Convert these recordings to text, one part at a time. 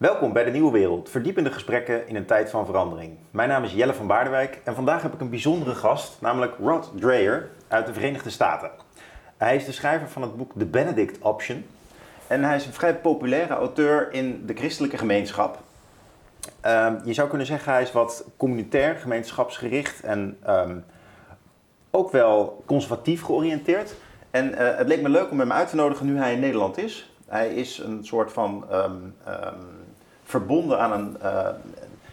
Welkom bij de Nieuwe Wereld, verdiepende gesprekken in een tijd van verandering. Mijn naam is Jelle van Baardewijk en vandaag heb ik een bijzondere gast, namelijk Rod Dreher uit de Verenigde Staten. Hij is de schrijver van het boek The Benedict Option en hij is een vrij populaire auteur in de christelijke gemeenschap. Ehm, je zou kunnen zeggen hij is wat communitair, gemeenschapsgericht en ehm, ook wel conservatief georiënteerd. En eh, het leek me leuk om hem uit te nodigen nu hij in Nederland is. Hij is een soort van ehm, verbonden aan een uh,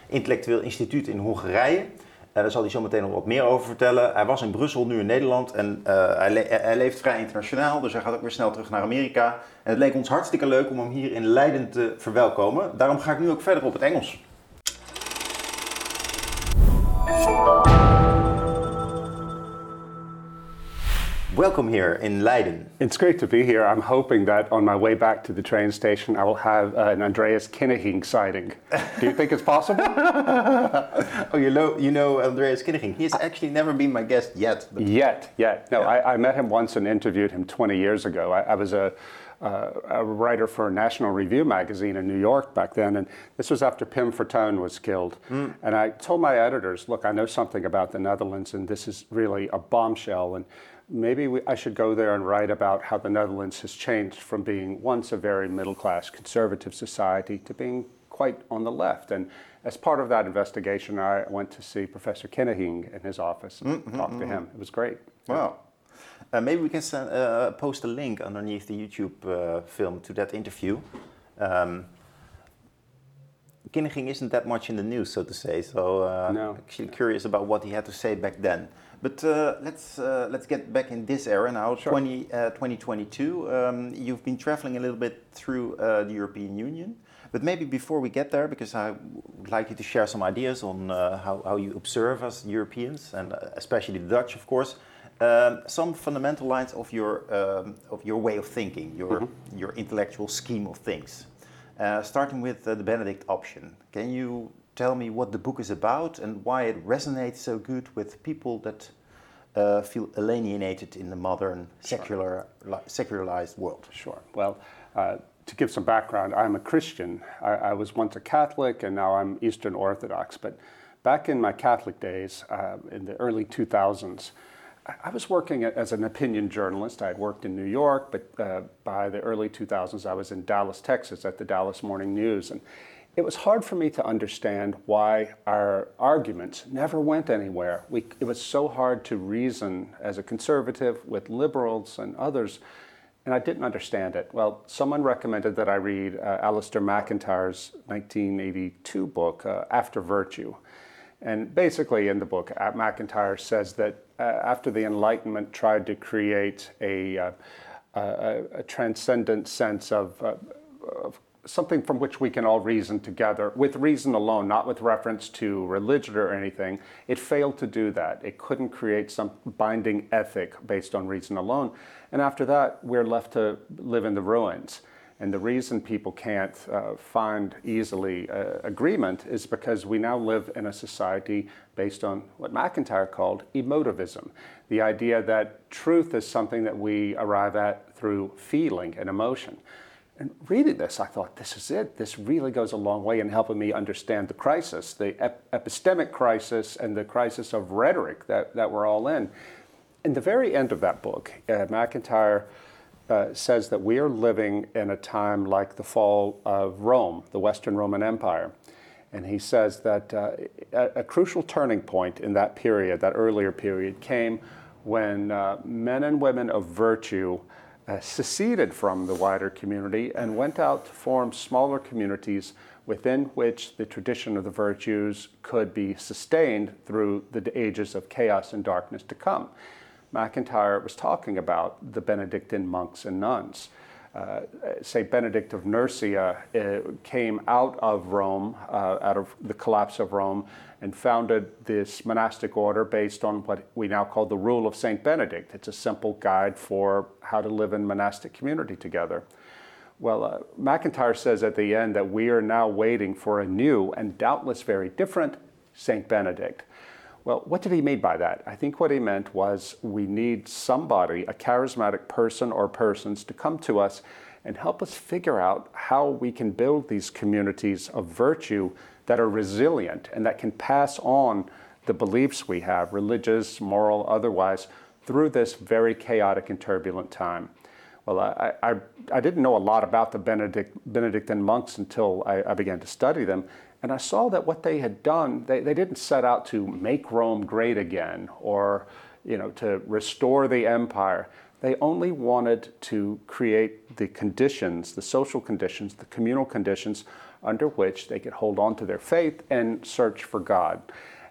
intellectueel instituut in Hongarije. Uh, daar zal hij zo meteen nog wat meer over vertellen. Hij was in Brussel, nu in Nederland en uh, hij, hij, leeft vrij internationaal, dus hij gaat ook weer snel terug naar Amerika. En het leek ons hartstikke leuk om hem hier in Leiden te verwelkomen. Daarom ga ik nu ook verder op het Engels. Welcome here in Leiden. It's great to be here. I'm hoping that on my way back to the train station, I will have uh, an Andreas Kinneging sighting. Do you think it's possible? oh, you know, you know Andreas Kinneging. He's actually never been my guest yet. Yet, yet. No, yeah. I, I, met him once and interviewed him 20 years ago. I, I was a, uh, a writer for a National Review magazine in New York back then, and this was after Pim Fortuyn was killed. Mm. And I told my editors, look, I know something about the Netherlands, and this is really a bombshell. And maybe we, I should go there and write about how the Netherlands has changed from being once a very middle class conservative society to being quite on the left. And as part of that investigation, I went to see Professor Kinneging in his office and mm-hmm, talk to mm-hmm. him. It was great. Wow. Uh, maybe we can send, uh, post a link underneath the YouTube uh, film to that interview. Um, Kinneging isn't that much in the news, so to say. So uh, no. actually curious about what he had to say back then. But uh, let's uh, let's get back in this era now. Sure. 20, uh, 2022. Um, you've been traveling a little bit through uh, the European Union. But maybe before we get there, because I would like you to share some ideas on uh, how, how you observe us Europeans, and especially the Dutch, of course, um, some fundamental lines of your um, of your way of thinking, your mm -hmm. your intellectual scheme of things. Starting with the Benedict option, can you tell me what the book is about and why it resonates so good with people that uh, feel alienated in the modern secular, sure. secularized world. Sure. Well, uh, to give some background, I'm a Christian. I, I, was once a Catholic and now I'm Eastern Orthodox. But back in my Catholic days, uh, in the early 2000s, I was working as an opinion journalist. I had worked in New York, but uh, by the early 2000s, I was in Dallas, Texas at the Dallas Morning News. And it was hard for me to understand why our arguments never went anywhere. We, it was so hard to reason as a conservative with liberals and others, and I didn't understand it. Well, someone recommended that I read uh, Alasdair MacIntyre's 1982 book, uh, After Virtue. And basically, in the book, MacIntyre says that uh, after the Enlightenment tried to create a, uh, a, a transcendent sense of, uh, of something from which we can all reason together with reason alone, not with reference to religion or anything. It failed to do that. It couldn't create some binding ethic based on reason alone. And after that, we're left to live in the ruins. And the reason people can't uh, find easily uh, agreement is because we now live in a society based on what MacIntyre called emotivism the idea that truth is something that we arrive at through feeling and emotion. And reading this, I thought, this is it. This really goes a long way in helping me understand the crisis, the ep- epistemic crisis and the crisis of rhetoric that, that we're all in. In the very end of that book, uh, MacIntyre uh, says that we are living in a time like the fall of Rome, the Western Roman Empire. And he says that uh, a, a, crucial turning point in that period, that earlier period, came when uh, men and women of virtue uh, seceded from the wider community and went out to form smaller communities within which the tradition of the virtues could be sustained through the ages of chaos and darkness to come. MacIntyre was talking about the Benedictine monks and nuns. Uh, St. Benedict of Nursia uh, came out of Rome, uh, out of the collapse of Rome, and founded this monastic order based on what we now call the Rule of St. Benedict. It's a simple guide for how to live in monastic community together. Well, uh, MacIntyre says at the end that we are now waiting for a new and doubtless very different St. Benedict. Well, what did he mean by that? I think what he meant was we need somebody, a charismatic person or persons, to come to us and help us figure out how we can build these communities of virtue that are resilient and that can pass on the beliefs we have, religious, moral, otherwise, through this very chaotic and turbulent time. Well, I, I, I didn't know a lot about the Benedict, Benedictine monks until I, I began to study them. And I saw that what they had done, they, they didn't set out to make Rome great again or you know, to restore the empire. They only wanted to create the conditions, the social conditions, the communal conditions under which they could hold on to their faith and search for God.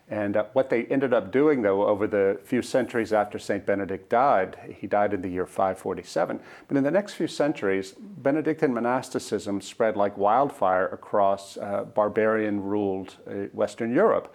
And uh, what they ended up doing, though, over the few centuries after St. Benedict died, he died in the year 547, but in the next few centuries, Benedictine monasticism spread like wildfire across uh, barbarian ruled uh, Western Europe.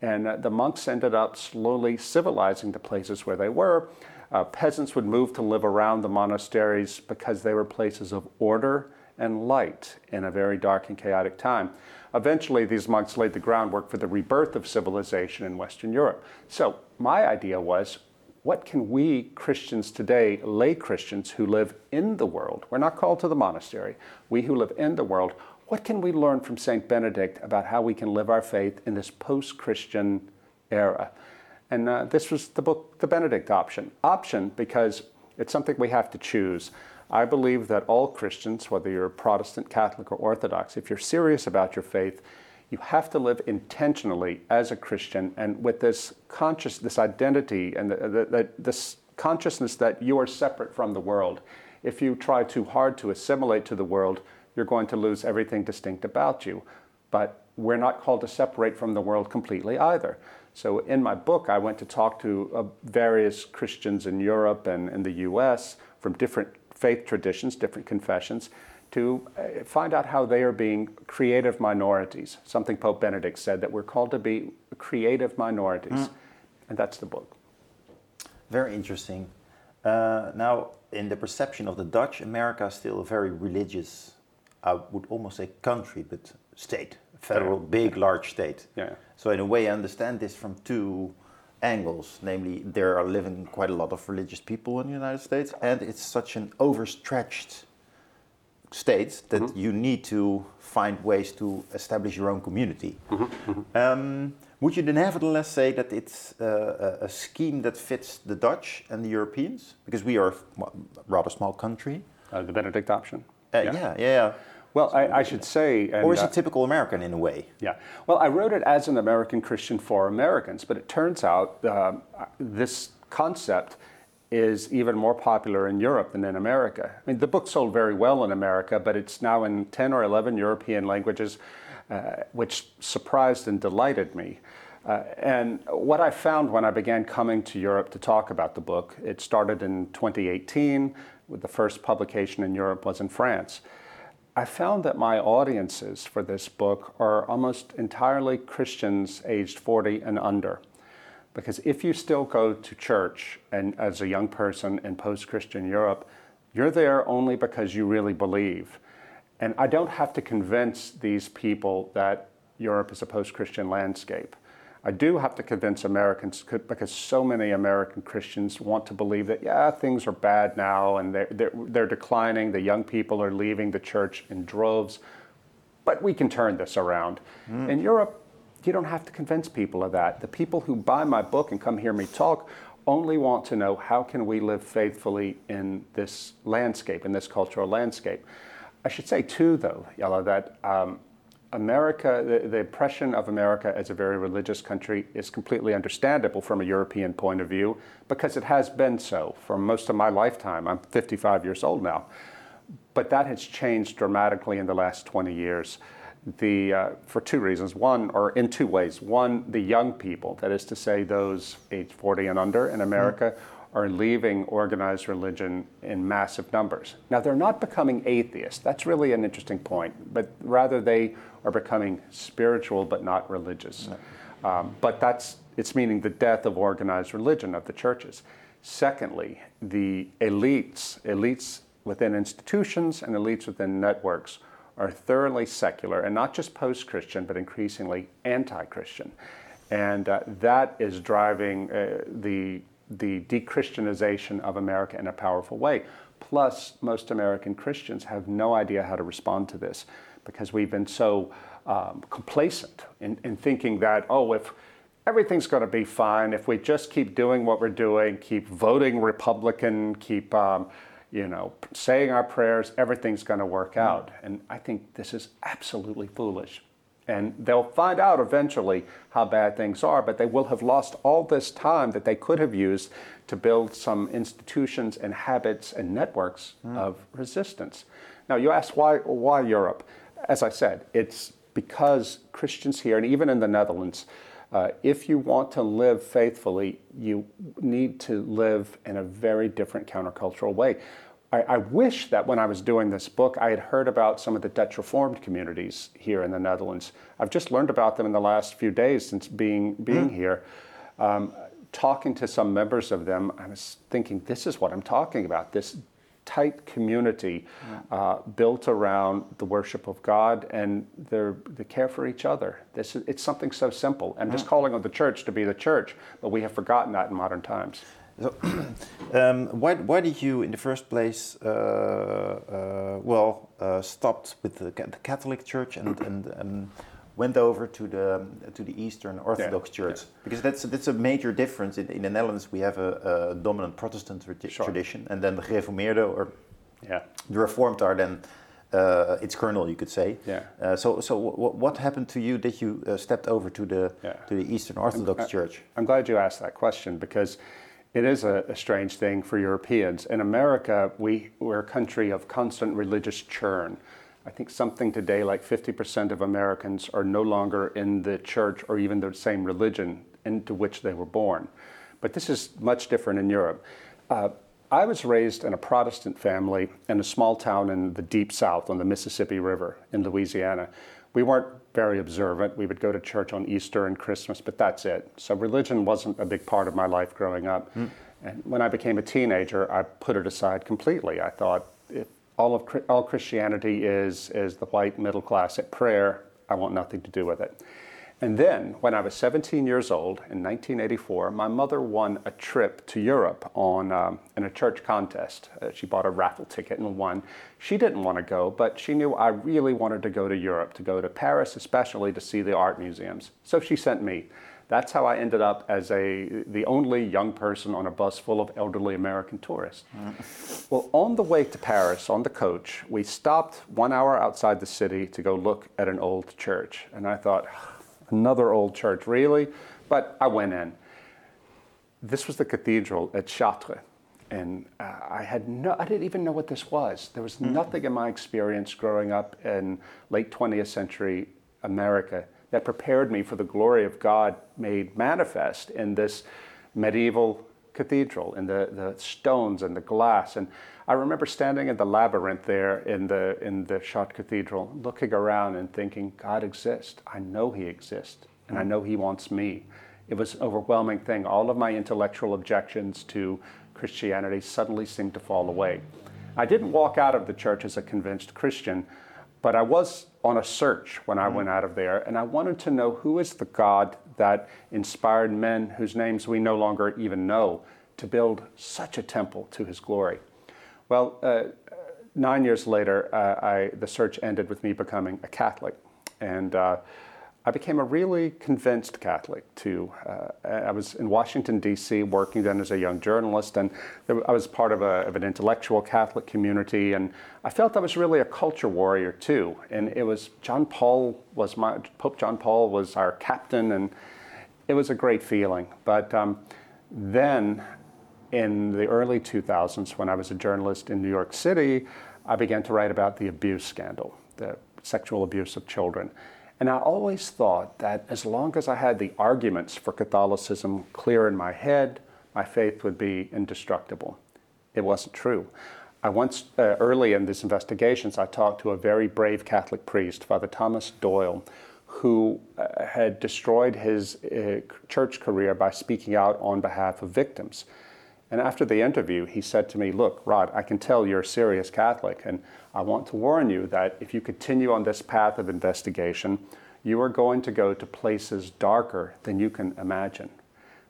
And uh, the monks ended up slowly civilizing the places where they were. Uh, peasants would move to live around the monasteries because they were places of order and light in a very dark and chaotic time. Eventually, these monks laid the groundwork for the rebirth of civilization in Western Europe. So, my idea was what can we Christians today, lay Christians who live in the world, we're not called to the monastery, we who live in the world, what can we learn from St. Benedict about how we can live our faith in this post Christian era? And uh, this was the book, The Benedict Option. Option because it's something we have to choose. I believe that all Christians, whether you're a Protestant, Catholic, or Orthodox, if you're serious about your faith, you have to live intentionally as a Christian and with this conscious, this identity and the, the, the, this consciousness that you are separate from the world. If you try too hard to assimilate to the world, you're going to lose everything distinct about you. But we're not called to separate from the world completely either. So in my book, I went to talk to uh, various Christians in Europe and in the US from different faith traditions, different confessions, to uh, find out how they are being creative minorities. Something Pope Benedict said that we're called to be creative minorities. Mm. And that's the book. Very interesting. Uh, now, in the perception of the Dutch, America is still a very religious, I would almost say country, but state, federal, yeah. big, large state. Yeah. So, in a way, I understand this from two angles. Namely, there are living quite a lot of religious people in the United States, and it's such an overstretched state that mm-hmm. you need to find ways to establish your own community. Mm-hmm. Mm-hmm. Um, would you nevertheless say that it's uh, a scheme that fits the Dutch and the Europeans? Because we are a rather small country. Uh, the Benedict option. Uh, yeah. yeah, yeah. Well, I, I, should say. And, or is it uh, typical American in a way? Yeah. Well, I wrote it as an American Christian for Americans, but it turns out uh, this concept is even more popular in Europe than in America. I mean, the book sold very well in America, but it's now in 10 or 11 European languages, uh, which surprised and delighted me. Uh, and what I found when I began coming to Europe to talk about the book, it started in 2018, with the first publication in Europe was in France. I found that my audiences for this book are almost entirely Christians aged 40 and under. Because if you still go to church and as a young person in post Christian Europe, you're there only because you really believe. And I don't have to convince these people that Europe is a post Christian landscape. I do have to convince Americans because so many American Christians want to believe that, yeah, things are bad now and they're, they're, they're, declining. The young people are leaving the church in droves. But we can turn this around. Mm. In Europe, you don't have to convince people of that. The people who buy my book and come hear me talk only want to know how can we live faithfully in this landscape, in this cultural landscape. I should say, too, though, Jelle, that um, America, the, the, impression of America as a very religious country is completely understandable from a European point of view because it has been so for most of my lifetime. I'm 55 years old now. But that has changed dramatically in the last 20 years. The, uh, for two reasons. One, or in two ways. One, the young people, that is to say, those age 40 and under in America, mm are leaving organized religion in massive numbers. Now, they're not becoming atheists. That's really an interesting point, but rather they are becoming spiritual but not religious. Um, but that's it's meaning the death of organized religion of the churches. Secondly, the elites, elites within institutions and elites within networks are thoroughly secular and not just post Christian, but increasingly anti Christian. And uh, that is driving uh, the the de-Christianization of America in a powerful way. Plus, most American Christians have no idea how to respond to this because we've been so um, complacent in, in thinking that, oh, if everything's going to be fine if we just keep doing what we're doing, keep voting Republican, keep um, you know saying our prayers, everything's going to work mm. out. And I think this is absolutely foolish. And they'll find out eventually how bad things are, but they will have lost all this time that they could have used to build some institutions and habits and networks mm. of resistance. Now, you ask why, why Europe? As I said, it's because Christians here, and even in the Netherlands, uh, if you want to live faithfully, you need to live in a very different countercultural way. I, I, wish that when I was doing this book, I had heard about some of the Dutch Reformed communities here in the Netherlands. I've just learned about them in the last few days since being, being mm. here. Um, talking to some members of them, I was thinking, this is what I'm talking about this tight community uh, built around the worship of God and their, the care for each other. This is, it's something so simple. I'm just calling on the church to be the church, but we have forgotten that in modern times. So, um, why, why did you, in the first place, uh, uh, well, uh, stopped with the, the, Catholic Church and, and, and went over to the to the Eastern Orthodox yeah, Church yeah. because that's that's a major difference. In, in the Netherlands, we have a, a dominant Protestant sure. tradition, and then the Gereformeerde or yeah. the Reformed are then uh, its kernel, you could say. Yeah. Uh, so, so what happened to you that you uh, stepped over to the yeah. to the Eastern Orthodox I'm, Church? I'm glad you asked that question because it is a, a, strange thing for Europeans. In America, we we're a country of constant religious churn. I think something today like 50% of Americans are no longer in the church or even the same religion into which they were born. But this is much different in Europe. Uh, I was raised in a Protestant family in a small town in the deep south on the Mississippi River in Louisiana. We weren't very observant. We would go to church on Easter and Christmas, but that's it. So religion wasn't a big part of my life growing up. Mm. And when I became a teenager, I put it aside completely. I thought all of all Christianity is is the white middle class at prayer. I want nothing to do with it. And then, when I was 17 years old in 1984, my mother won a trip to Europe on um, in a church contest. Uh, she bought a raffle ticket and won. She didn't want to go, but she knew I really wanted to go to Europe, to go to Paris, especially to see the art museums. So she sent me. That's how I ended up as a, the only young person on a bus full of elderly American tourists. Mm. well, on the way to Paris, on the coach, we stopped one hour outside the city to go look at an old church. And I thought, another old church, really? But I went in. This was the cathedral at Chartres. And uh, I had no, I didn't even know what this was. There was mm. nothing in my experience growing up in late 20th century America that prepared me for the glory of God made manifest in this medieval cathedral, and the, the stones and the glass. And I remember standing in the labyrinth there in the, in the Chartres Cathedral, looking around and thinking, God exists. I know He exists, and I know He wants me. It was an overwhelming thing. All of my intellectual objections to Christianity suddenly seemed to fall away. I didn't walk out of the church as a convinced Christian, but I was on a search when I mm-hmm. went out of there, and I wanted to know who is the God that inspired men whose names we no longer even know to build such a temple to his glory. Well, uh, nine years later, uh, I, the search ended with me becoming a Catholic. And uh, I became a really convinced Catholic too. Uh, I was in Washington, D.C., working then as a young journalist, and I was part of, a, of, an intellectual Catholic community, and I felt I was really a culture warrior too. And it was John Paul was my, Pope John Paul was our captain, and it was a great feeling. But um, then in the early 2000s, when I was a journalist in New York City, I began to write about the abuse scandal, the sexual abuse of children. And I always thought that as long as I had the arguments for Catholicism clear in my head, my faith would be indestructible. It wasn't true. I once, uh, early in these investigations, I talked to a very brave Catholic priest, Father Thomas Doyle, who uh, had destroyed his uh, church career by speaking out on behalf of victims. And after the interview, he said to me, Look, Rod, I can tell you're a serious Catholic, and I want to warn you that if you continue on this path of investigation, you are going to go to places darker than you can imagine.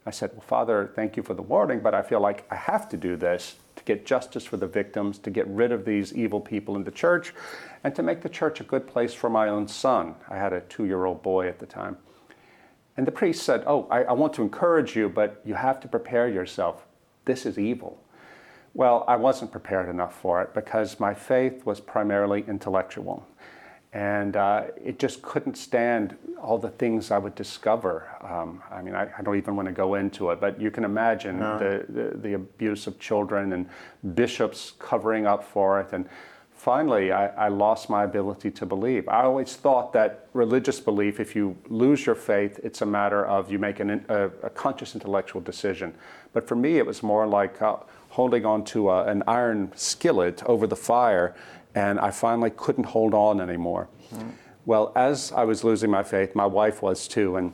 I said, Well, Father, thank you for the warning, but I feel like I have to do this get justice for the victims, to get rid of these evil people in the church, and to make the church a good place for my own son. I had a two year old boy at the time. And the priest said, Oh, I, I want to encourage you, but you have to prepare yourself. This is evil. Well, I wasn't prepared enough for it because my faith was primarily intellectual. And uh, it just couldn't stand all the things I would discover. Um, I mean, I, I, don't even want to go into it, but you can imagine no. the, the, the, abuse of children and bishops covering up for it. And finally, I, I, lost my ability to believe. I always thought that religious belief, if you lose your faith, it's a matter of you make an, a, a, conscious intellectual decision. But for me, it was more like uh, holding on to a, an iron skillet over the fire, and I finally couldn't hold on anymore. Mm. Well, as I was losing my faith, my wife was too, and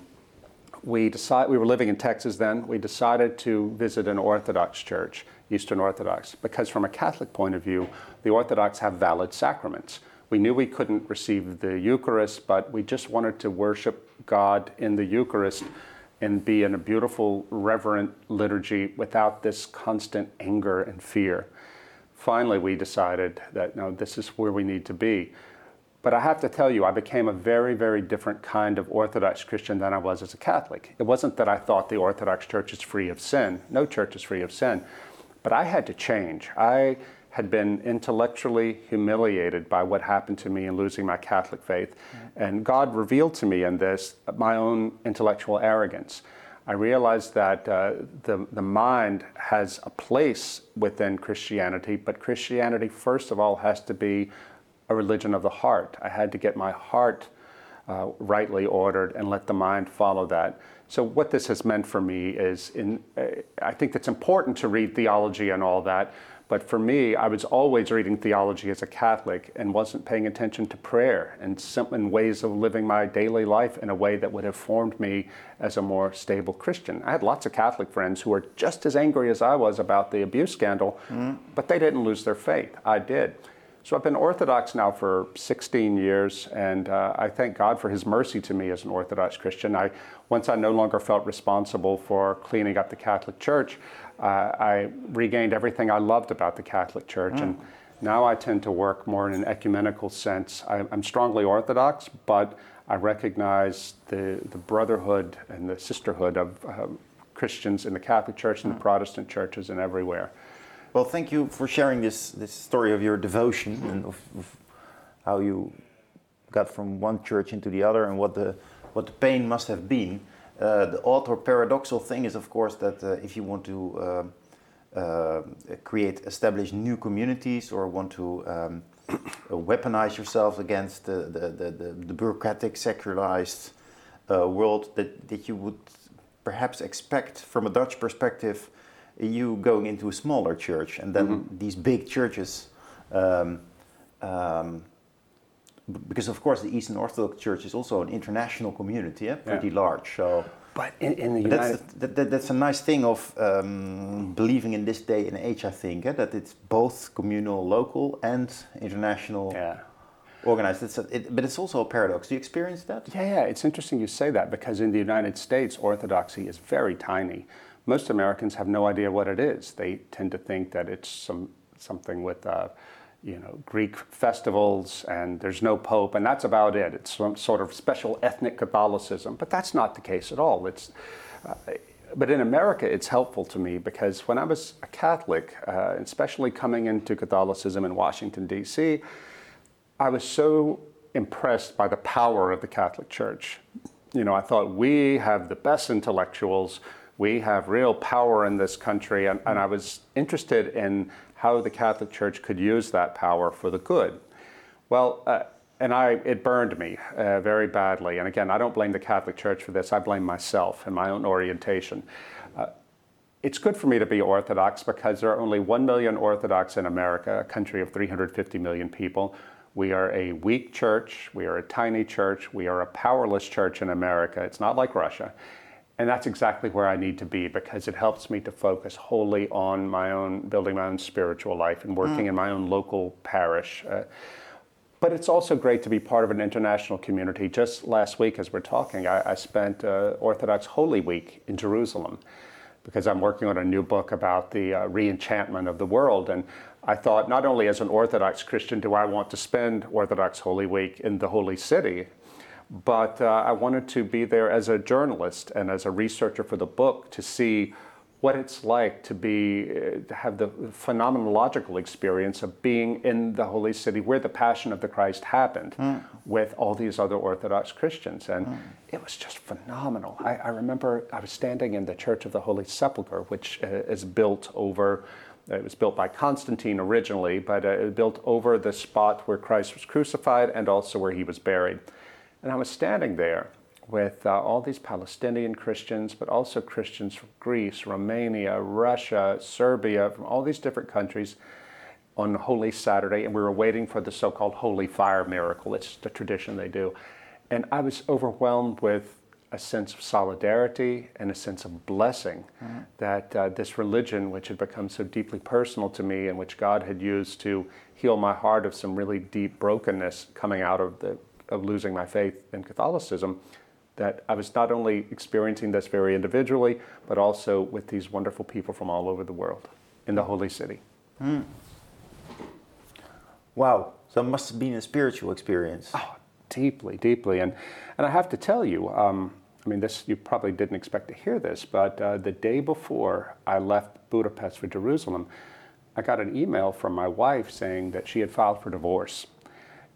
we decided we were living in Texas then. We decided to visit an Orthodox church, Eastern Orthodox, because from a Catholic point of view, the Orthodox have valid sacraments. We knew we couldn't receive the Eucharist, but we just wanted to worship God in the Eucharist and be in a beautiful, reverent liturgy without this constant anger and fear. Finally, we decided that no, this is where we need to be. But I have to tell you, I became a very, very different kind of Orthodox Christian than I was as a Catholic. It wasn't that I thought the Orthodox Church is free of sin. No church is free of sin. But I had to change. I had been intellectually humiliated by what happened to me in losing my Catholic faith. Mm-hmm. And God revealed to me in this my own intellectual arrogance. I realized that uh, the, the mind has a place within Christianity, but Christianity, first of all, has to be a religion of the heart. I had to get my heart uh, rightly ordered and let the mind follow that. So what this has meant for me is, in, uh, I think it's important to read theology and all that, but for me, I was always reading theology as a Catholic and wasn't paying attention to prayer and, some, ways of living my daily life in a way that would have formed me as a more stable Christian. I had lots of Catholic friends who were just as angry as I was about the abuse scandal, mm. but they didn't lose their faith. I did. So I've been Orthodox now for 16 years, and uh, I thank God for His mercy to me as an Orthodox Christian. I, once I no longer felt responsible for cleaning up the Catholic Church, uh, I regained everything I loved about the Catholic Church, mm. and now I tend to work more in an ecumenical sense. I, am strongly Orthodox, but I recognize the, the brotherhood and the sisterhood of uh, Christians in the Catholic Church and mm. the Protestant churches and everywhere. Well, thank you for sharing this, this story of your devotion and of, of how you got from one church into the other and what the, what the pain must have been. Uh, the odd or paradoxal thing is, of course, that uh, if you want to uh, uh create, establish new communities or want to um, weaponize yourself against the, the, the, the bureaucratic, secularized uh, world, that, that you would perhaps expect from a Dutch perspective you going into a smaller church, and then mm-hmm. these big churches, um, um, because of course the Eastern Orthodox Church is also an international community, yeah? pretty yeah. large. So, but in, in the United, that's, that, that, that's a nice thing of um, believing in this day and age. I think eh? that it's both communal, local, and international. Yeah organized. It's a, it, but it's also a paradox. Do you experience that? Yeah, yeah. It's interesting you say that because in the United States, Orthodoxy is very tiny most Americans have no idea what it is. They tend to think that it's some something with uh, you know Greek festivals and there's no pope and that's about it. It's some sort of special ethnic Catholicism, but that's not the case at all. It's uh, but in America, it's helpful to me because when I was a Catholic, uh, especially coming into Catholicism in Washington, D.C., I was so impressed by the power of the Catholic Church. You know, I thought we have the best intellectuals we have real power in this country, and, and I was interested in how the Catholic Church could use that power for the good. Well, uh, and I, it burned me uh, very badly. And again, I don't blame the Catholic Church for this. I blame myself and my own orientation. Uh, it's good for me to be Orthodox because there are only 1 million Orthodox in America, a country of 350 million people. We are a weak church. We are a tiny church. We are a powerless church in America. It's not like Russia. And that's exactly where I need to be because it helps me to focus wholly on my own, building my own spiritual life and working mm. in my own local parish. Uh, but it's also great to be part of an international community. Just last week, as we're talking, I, I spent uh, Orthodox Holy Week in Jerusalem. because I'm working on a new book about the uh, reenchantment of the world. And I thought, not only as an Orthodox Christian do I want to spend Orthodox Holy Week in the Holy City, but uh, I wanted to be there as a journalist and as a researcher for the book to see what it's like to be uh, to have the phenomenological experience of being in the holy city where the passion of the christ happened mm. with all these other orthodox christians and mm. it was just phenomenal I, I, remember i was standing in the church of the holy sepulchre which uh, is built over it was built by Constantine originally, but uh, it was built over the spot where Christ was crucified and also where he was buried. And I was standing there with uh, all these Palestinian Christians, but also Christians from Greece, Romania, Russia, Serbia, from all these different countries on Holy Saturday, and we were waiting for the so called Holy Fire miracle. It's the tradition they do. And I was overwhelmed with a sense of solidarity and a sense of blessing mm-hmm. that uh, this religion, which had become so deeply personal to me and which God had used to heal my heart of some really deep brokenness coming out of, the, of losing my faith in Catholicism, that I was not only experiencing this very individually, but also with these wonderful people from all over the world in the Holy City. Mm. Wow, so it must have been a spiritual experience. Oh, deeply, deeply. And, and I have to tell you, um, I mean, this you probably didn't expect to hear this, but uh, the day before I left Budapest for Jerusalem, I got an email from my wife saying that she had filed for divorce.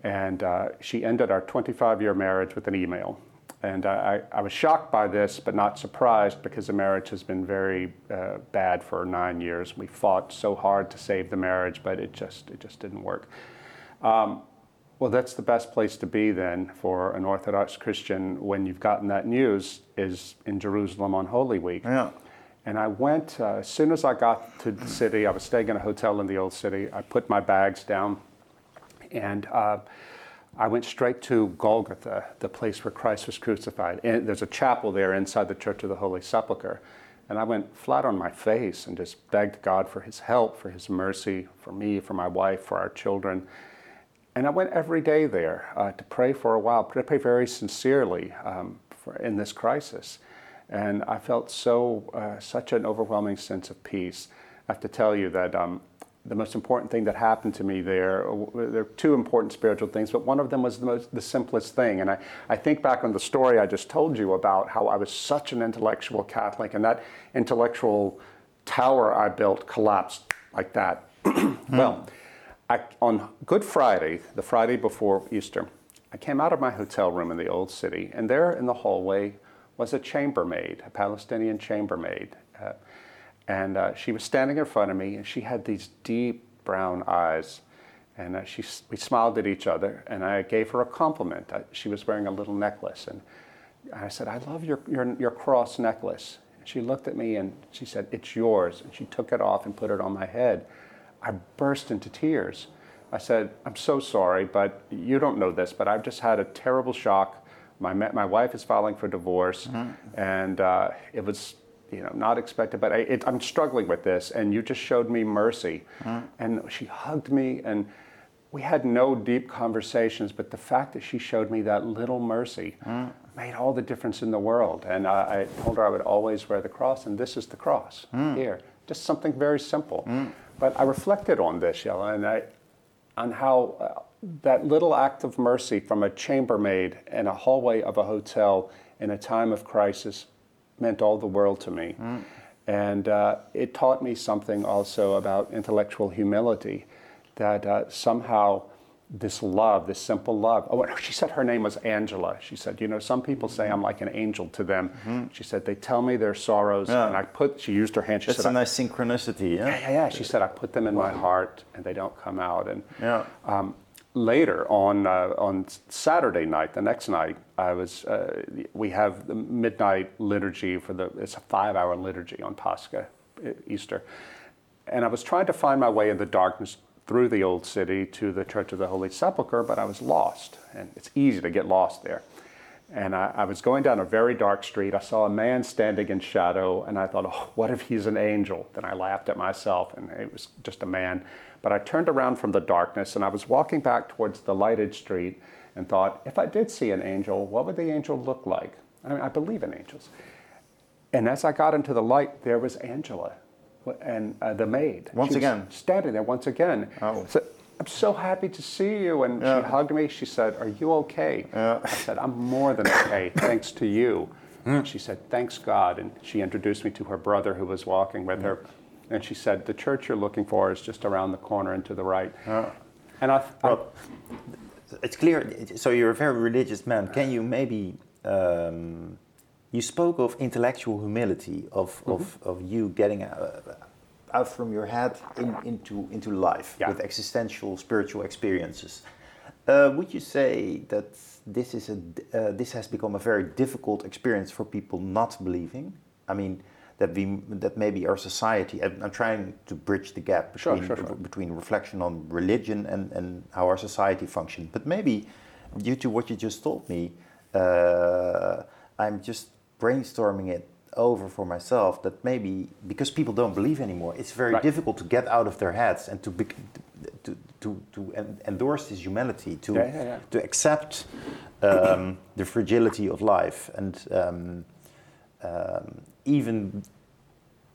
And uh, she ended our 25 year marriage with an email. And I, I, was shocked by this, but not surprised because the marriage has been very uh, bad for nine years. We fought so hard to save the marriage, but it just, it just didn't work. Um, well, that's the best place to be then for an Orthodox Christian when you've gotten that news is in Jerusalem on Holy Week. Yeah. And I went, uh, as soon as I got to the city, I was staying in a hotel in the old city. I put my bags down and uh, I went straight to Golgotha, the place where Christ was crucified. And there's a chapel there inside the Church of the Holy Sepulchre. And I went flat on my face and just begged God for his help, for his mercy, for me, for my wife, for our children. And I went every day there uh, to pray for a while, to pray very sincerely um, for, in this crisis. And I felt so, uh, such an overwhelming sense of peace. I have to tell you that um, the most important thing that happened to me there, there are two important spiritual things, but one of them was the, most, the simplest thing. And I, I think back on the story I just told you about how I was such an intellectual Catholic, and that intellectual tower I built collapsed like that. well, I, on Good Friday, the Friday before Easter, I came out of my hotel room in the old city, and there in the hallway was a chambermaid, a Palestinian chambermaid. Uh, and uh, she was standing in front of me, and she had these deep brown eyes. And uh, she, we smiled at each other, and I gave her a compliment. I, she was wearing a little necklace, and I said, I love your, your, your cross necklace. And she looked at me and she said, It's yours. And she took it off and put it on my head. I burst into tears. I said, I'm so sorry, but you don't know this, but I've just had a terrible shock. My, my wife is filing for divorce, mm-hmm. and uh, it was you know, not expected, but I, am struggling with this, and you just showed me mercy. Mm-hmm. And she hugged me, and we had no deep conversations, but the fact that she showed me that little mercy mm-hmm. made all the difference in the world. And I, I, told her I would always wear the cross, and this is the cross mm. here. Just something very simple. Mm. But I reflected on this, Jelle, and I, on how uh, that little act of mercy from a chambermaid in a hallway of a hotel in a time of crisis meant all the world to me. Mm. And uh, it taught me something also about intellectual humility that uh, somehow this love, this simple love. Oh, she said her name was Angela. She said, you know, some people say I'm like an angel to them. Mm-hmm. She said they tell me their sorrows, yeah. and I put. She used her hand. She That's said, a nice synchronicity. Yeah? yeah, yeah, yeah. She said I put them in my heart, and they don't come out. And yeah. Um, later on uh, on Saturday night, the next night, I was. Uh, we have the midnight liturgy for the. It's a five-hour liturgy on Pascha, Easter, and I was trying to find my way in the darkness through the old city to the Church of the Holy Sepulchre, but I was lost, and it's easy to get lost there. And I, I, was going down a very dark street. I saw a man standing in shadow, and I thought, oh, what if he's an angel? Then I laughed at myself, and it was just a man. But I turned around from the darkness, and I was walking back towards the lighted street and thought, if I did see an angel, what would the angel look like? I mean, I believe in angels. And as I got into the light, there was Angela and uh, the maid. Once again? Standing there once again. Oh. So, I'm so happy to see you. And Yeah. she hugged me. She said, Are you okay? Yeah. I said, I'm more than okay, thanks to you. She said, Thanks God. And she introduced me to her brother who was walking with her. And she said, The church you're looking for is just around the corner and to the right. And I, I Well, it's clear. So you're a very religious man. Can you maybe? Um, you spoke of intellectual humility, of of, of you getting uh, out from your head in, into into life Yeah. with existential spiritual experiences. Uh, would you say that this is a uh, this has become a very difficult experience for people not believing? I mean. That, we, that maybe our society, I'm, I'm trying to bridge the gap between, sure, sure. between reflection on religion and, and how our society functions. But maybe, due to what you just told me, uh, I'm just brainstorming it over for myself that maybe because people don't believe anymore, it's very Right. difficult to get out of their heads and to bec to, to, to endorse this humanity, to, Yeah, yeah, yeah. to accept um, the fragility of life and um, um, even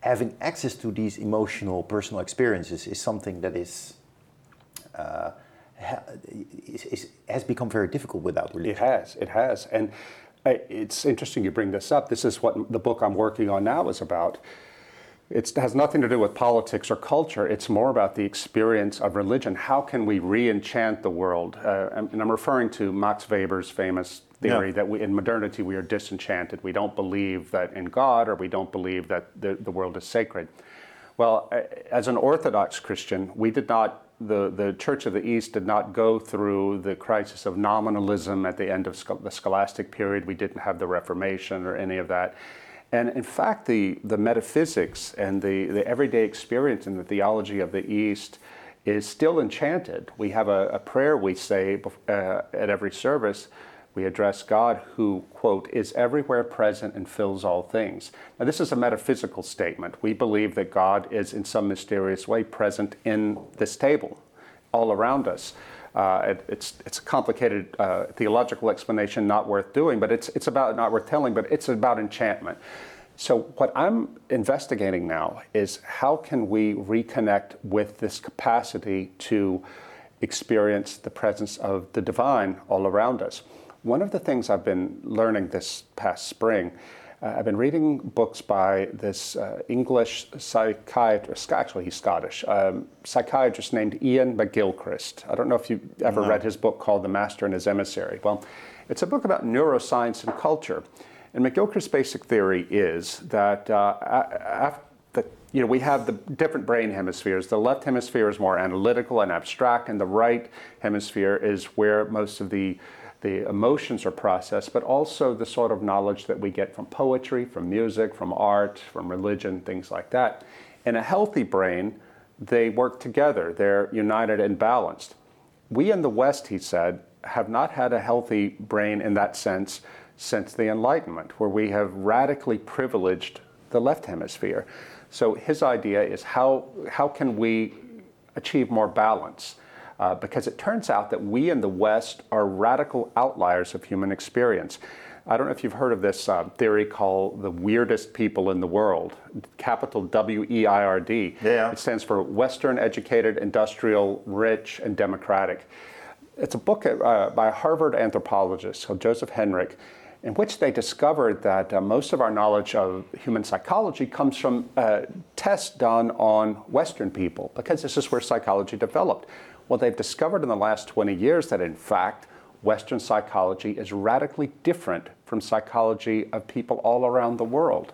having access to these emotional personal experiences is something that is, uh, ha- is, is has become very difficult without religion. It has, it has. And I, it's interesting you bring this up. This is what the book I'm working on now is about. It's, it has nothing to do with politics or culture. It's more about the experience of religion. How can we re enchant the world? Uh, and and I'm referring to Max Weber's famous theory Yeah. that we, in modernity we are disenchanted. We don't believe that in God or we don't believe that the, the world is sacred. Well, as an Orthodox Christian, we did not, the, the Church of the East did not go through the crisis of nominalism at the end of the scholastic period. We didn't have the Reformation or any of that. And in fact, the, the metaphysics and the, the everyday experience in the theology of the East is still enchanted. We have a, a prayer we say uh, at every service. We address God who, quote, is everywhere present and fills all things. Now, this is a metaphysical statement. We believe that God is in some mysterious way present in this table, all around us. Uh, it, it's, it's a complicated uh, theological explanation, not worth doing, but it's, it's about not worth telling, but it's about enchantment. So, what I'm investigating now is how can we reconnect with this capacity to experience the presence of the divine all around us. One of the things I've been learning this past spring, uh, I've been reading books by this uh, English psychiatrist, actually, he's Scottish, um, psychiatrist named Iain McGilchrist. I don't know if you've ever read his book called The Master and His Emissary. Well, it's a book about neuroscience and culture. And McGilchrist's basic theory is that uh, a- af- that you know we have the different brain hemispheres. The left hemisphere is more analytical and abstract, and the right hemisphere is where most of the the emotions are processed, but also the sort of knowledge that we get from poetry, from music, from art, from religion, things like that. In a healthy brain, they work together. They're united and balanced. We in the West, he said, have not had a healthy brain in that sense since the Enlightenment, where we have radically privileged the left hemisphere. So his idea is how, how can we achieve more balance? Uh, because it turns out that we in the West are radical outliers of human experience. I don't know if you've heard of this uh, theory called the weirdest people in the world, capital W E I R D. Yeah. It stands for Western Educated, Industrial, Rich, and Democratic. It's a book uh, by a Harvard anthropologist called Joseph Henrich, in which they discovered that uh, most of our knowledge of human psychology comes from uh, tests done on Western people, because this is where psychology developed. Well, they've discovered in the last 20 years that, in fact, Western psychology is radically different from psychology of people all around the world.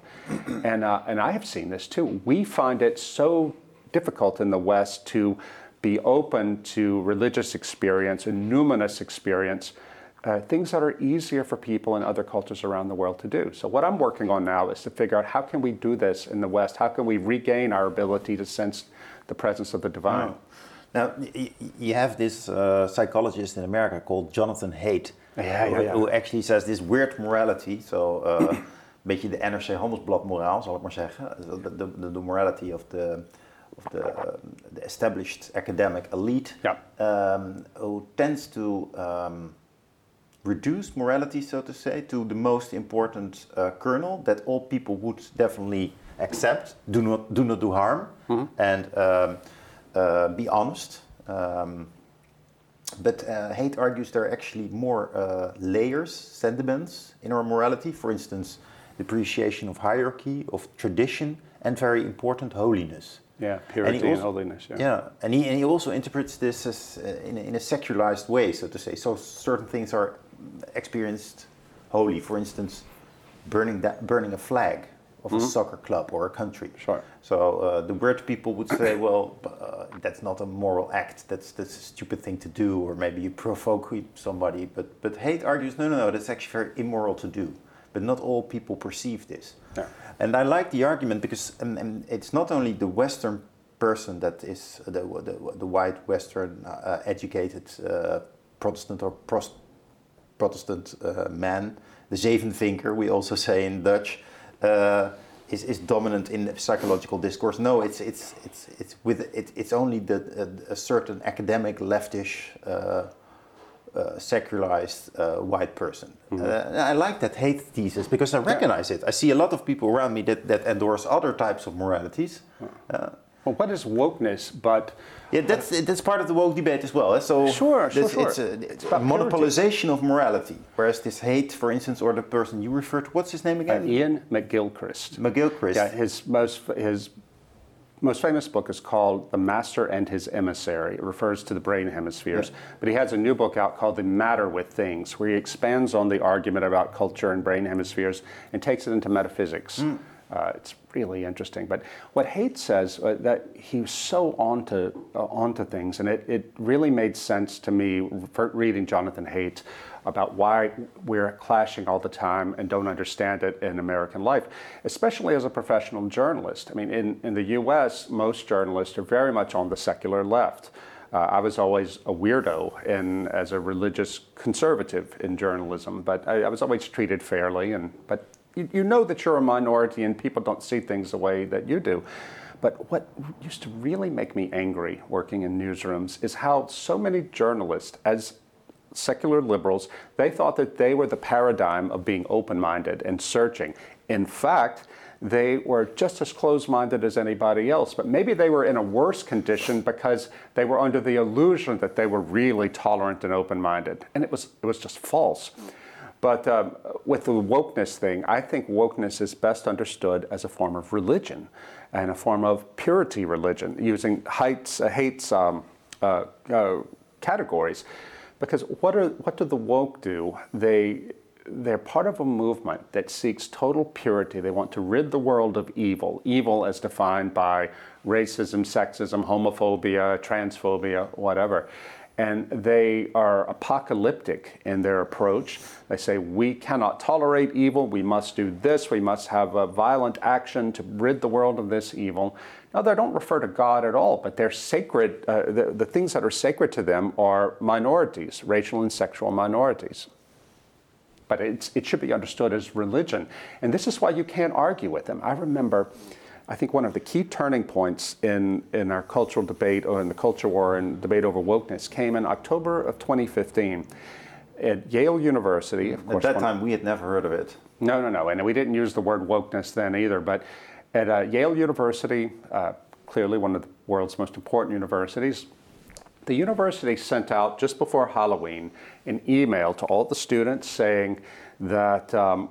and, uh, and I have seen this too. We find it so difficult in the West to be open to religious experience and numinous experience, uh, things that are easier for people in other cultures around the world to do. So what I'm working on now is to figure out how can we do this in the West? How can we regain our ability to sense the presence of the divine? Now, you have this uh, psychologist in America called Jonathan Haidt, Yeah, yeah, who, yeah. who actually says this weird morality. So, uh, een beetje de NRC Handelsblad moraal, zal ik maar zeggen. De, de, de, de morality of the, of the, um, the established academic elite, um, who tends to um, reduced morality, so to say, to the most important uh, kernel that all people would definitely accept, do not do, not do harm, mm-hmm. and um, uh, be honest. Um, but uh, Haidt argues there are actually more uh, layers, sentiments in our morality. For instance, the appreciation of hierarchy, of tradition, and very important, holiness. Yeah, purity and, also, and holiness. Yeah. yeah, and he, and he also interprets this as uh, in, a, in a secularized way, so to say. So certain things are experienced holy. For instance, burning that, burning a flag of mm-hmm. a soccer club or a country. Sure. So uh, the word people would say, well, uh, that's not a moral act. That's that's a stupid thing to do, or maybe you provoke somebody. But but Haidt argues, no, no, no. That's actually very immoral to do. But not all people perceive this. Yeah. And I like the argument because um, um, it's not only the Western person that is the the, the white Western uh, educated uh, Protestant or Prost Protestant uh, man, the zevenvinker, we also say in Dutch uh, is, is dominant in psychological discourse. No, it's it's it's it's with it, it's only the a, a certain academic leftish. Uh, uh, secularized uh, white person. Mm-hmm. Uh, I like that Haidt thesis because I recognize yeah. it. I see a lot of people around me that, that endorse other types of moralities. Uh, well, what is wokeness but yeah, that's that's part of the woke debate as well. So sure, sure, sure. It's a, it's a monopolization of morality. Whereas this Haidt, for instance, or the person you referred to, what's his name again? Uh, Iain McGilchrist. McGilchrist. Yeah, his most his most famous book is called The Master and His Emissary. It refers to the brain hemispheres. But he has a new book out called The Matter with Things, where he expands on the argument about culture and brain hemispheres and takes it into metaphysics. Mm. Uh, it's really interesting. But what Haidt says, uh, that he was so onto, uh, onto things, and it, it really made sense to me for reading Jonathan Haidt about why we're clashing all the time and don't understand it in American life, especially as a professional journalist. I mean, in, in the US, most journalists are very much on the secular left. Uh, I was always a weirdo in, as a religious conservative in journalism, but I, I was always treated fairly. And, but you, you know that you're a minority and people don't see things the way that you do. But what used to really make me angry working in newsrooms is how so many journalists, as secular liberals, they thought that they were the paradigm of being open minded and searching. In fact, they were just as closed minded as anybody else, but maybe they were in a worse condition because they were under the illusion that they were really tolerant and open minded. And it was, it was just false. But um, with the wokeness thing, I think wokeness is best understood as a form of religion and a form of purity religion, using Haidt's, uh, Haidt's um, uh, uh, categories. Because what, are, what do the woke do? They, they're part of a movement that seeks total purity. They want to rid the world of evil, evil as defined by racism, sexism, homophobia, transphobia, whatever and they are apocalyptic in their approach. They say, We cannot tolerate evil, we must do this, we must have a violent action to rid the world of this evil. Now, they don't refer to God at all, but they're sacred, uh, the, the things that are sacred to them are minorities, racial and sexual minorities. But it should be understood as religion. And this is why you can't argue with them. I remember I think one of the key turning points in, in our cultural debate or in the culture war and debate over wokeness came in October of 2015 at Yale University. Of course, at that time, we had never heard of it. No, no, no, and we didn't use the word wokeness then either. But at uh, Yale University, uh, clearly one of the world's most important universities, the university sent out just before Halloween an email to all the students saying that um,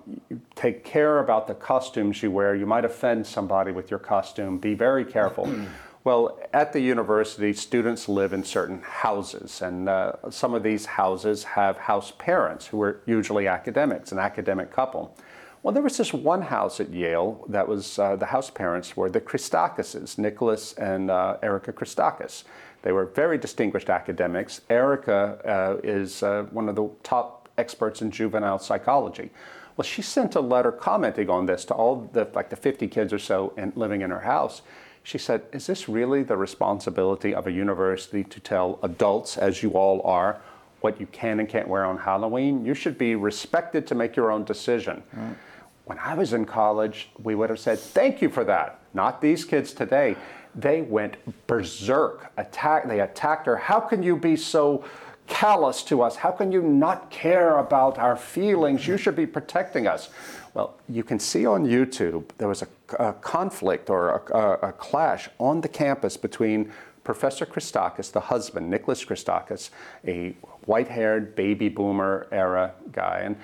take care about the costumes you wear. You might offend somebody with your costume. Be very careful. well, at the university, students live in certain houses, and uh, some of these houses have house parents who are usually academics, an academic couple. Well, there was this one house at Yale that was uh, the house parents were the Christakises, Nicholas and uh, Erica Christakis. They were very distinguished academics. Erica uh, is uh, one of the top experts in juvenile psychology. Well, she sent a letter commenting on this to all the like the 50 kids or so in, living in her house. She said, "Is this really the responsibility of a university to tell adults, as you all are, what you can and can't wear on Halloween? You should be respected to make your own decision." Mm. When I was in college, we would have said, "Thank you for that." Not these kids today. They went berserk. Attack. They attacked her. How can you be so callous to us? How can you not care about our feelings? You should be protecting us. Well, you can see on YouTube there was a, a conflict or a, a, clash on the campus between Professor Christakis, the husband, Nicholas Christakis, a white haired baby boomer era guy, and,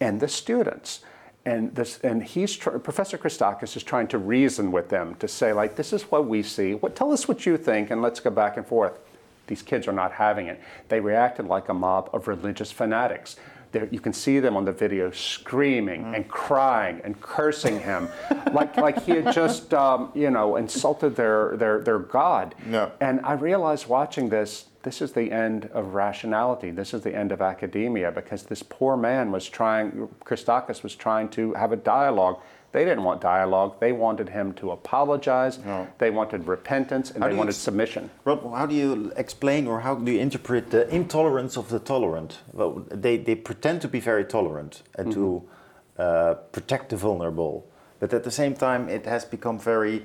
and the students. And, this, and he's Professor Christakis is trying to reason with them to say, like, this is what we see. What, tell us what you think, and let's go back and forth. These kids are not having it. They reacted like a mob of religious fanatics. They're, you can see them on the video screaming mm. and crying and cursing him, like like he had just um, you know insulted their their their God. No. And I realized watching this, this is the end of rationality. This is the end of academia because this poor man was trying, Christakis was trying to have a dialogue they didn't want dialogue. They wanted him to apologize. No. They wanted repentance and how they wanted ex- submission. Rod, how do you explain or how do you interpret the intolerance of the tolerant? Well, they, they pretend to be very tolerant and mm-hmm. to uh, protect the vulnerable. But at the same time, it has become very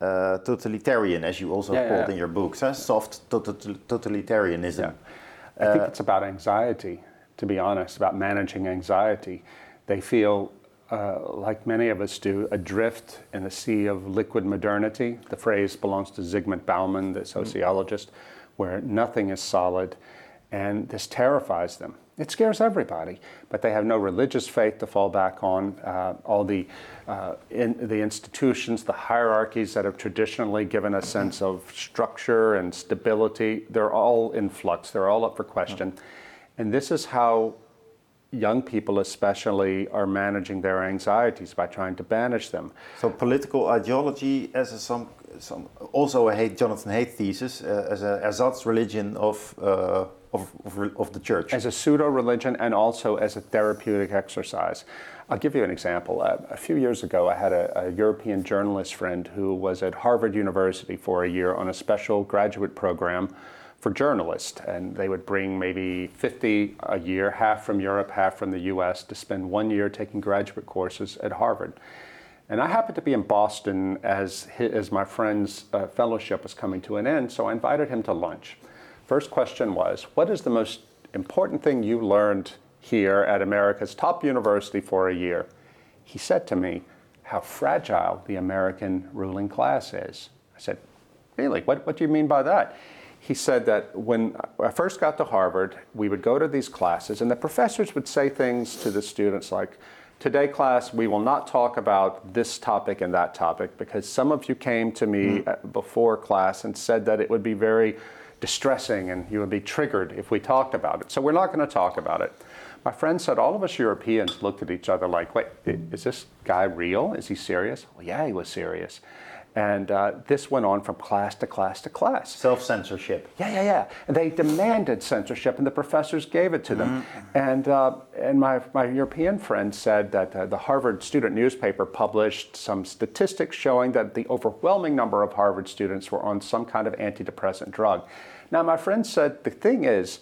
uh, totalitarian, as you also yeah, called yeah. in your books, huh? soft totalitarianism. Yeah. I think uh, it's about anxiety, to be honest, about managing anxiety. They feel uh, like many of us do, adrift in a sea of liquid modernity. The phrase belongs to Zygmunt Bauman, the sociologist, where nothing is solid, and this terrifies them. It scares everybody, but they have no religious faith to fall back on. Uh, all the uh, in, the institutions, the hierarchies that have traditionally given a sense of structure and stability, they're all in flux. They're all up for question, and this is how young people especially are managing their anxieties by trying to banish them. So political ideology as a, some, some also a Haidt Jonathan Haidt thesis uh, as a ersatz religion of, uh, of, of, of, the church. As a pseudo religion and also as a therapeutic exercise. I'll give you an example. Uh, a few years ago, I had a, a European journalist friend who was at Harvard University for a year on a special graduate program for journalists. And they would bring maybe 50 a year, half from Europe, half from the US, to spend one year taking graduate courses at Harvard. And I happened to be in Boston as, his, as my friend's uh, fellowship was coming to an end, so I invited him to lunch. First question was What is the most important thing you learned here at America's top university for a year? He said to me, How fragile the American ruling class is. I said, Really? What, what do you mean by that? He said that when I first got to Harvard, we would go to these classes, and the professors would say things to the students like, Today, class, we will not talk about this topic and that topic because some of you came to me mm. before class and said that it would be very distressing and you would be triggered if we talked about it. So, we're not going to talk about it. My friend said all of us Europeans looked at each other like, wait, is this guy real? Is he serious? Well, yeah, he was serious. And uh, this went on from class to class to class. Self censorship. Yeah, yeah, yeah. And they demanded censorship, and the professors gave it to them. Mm-hmm. And, uh, and my, my European friend said that uh, the Harvard student newspaper published some statistics showing that the overwhelming number of Harvard students were on some kind of antidepressant drug. Now, my friend said the thing is,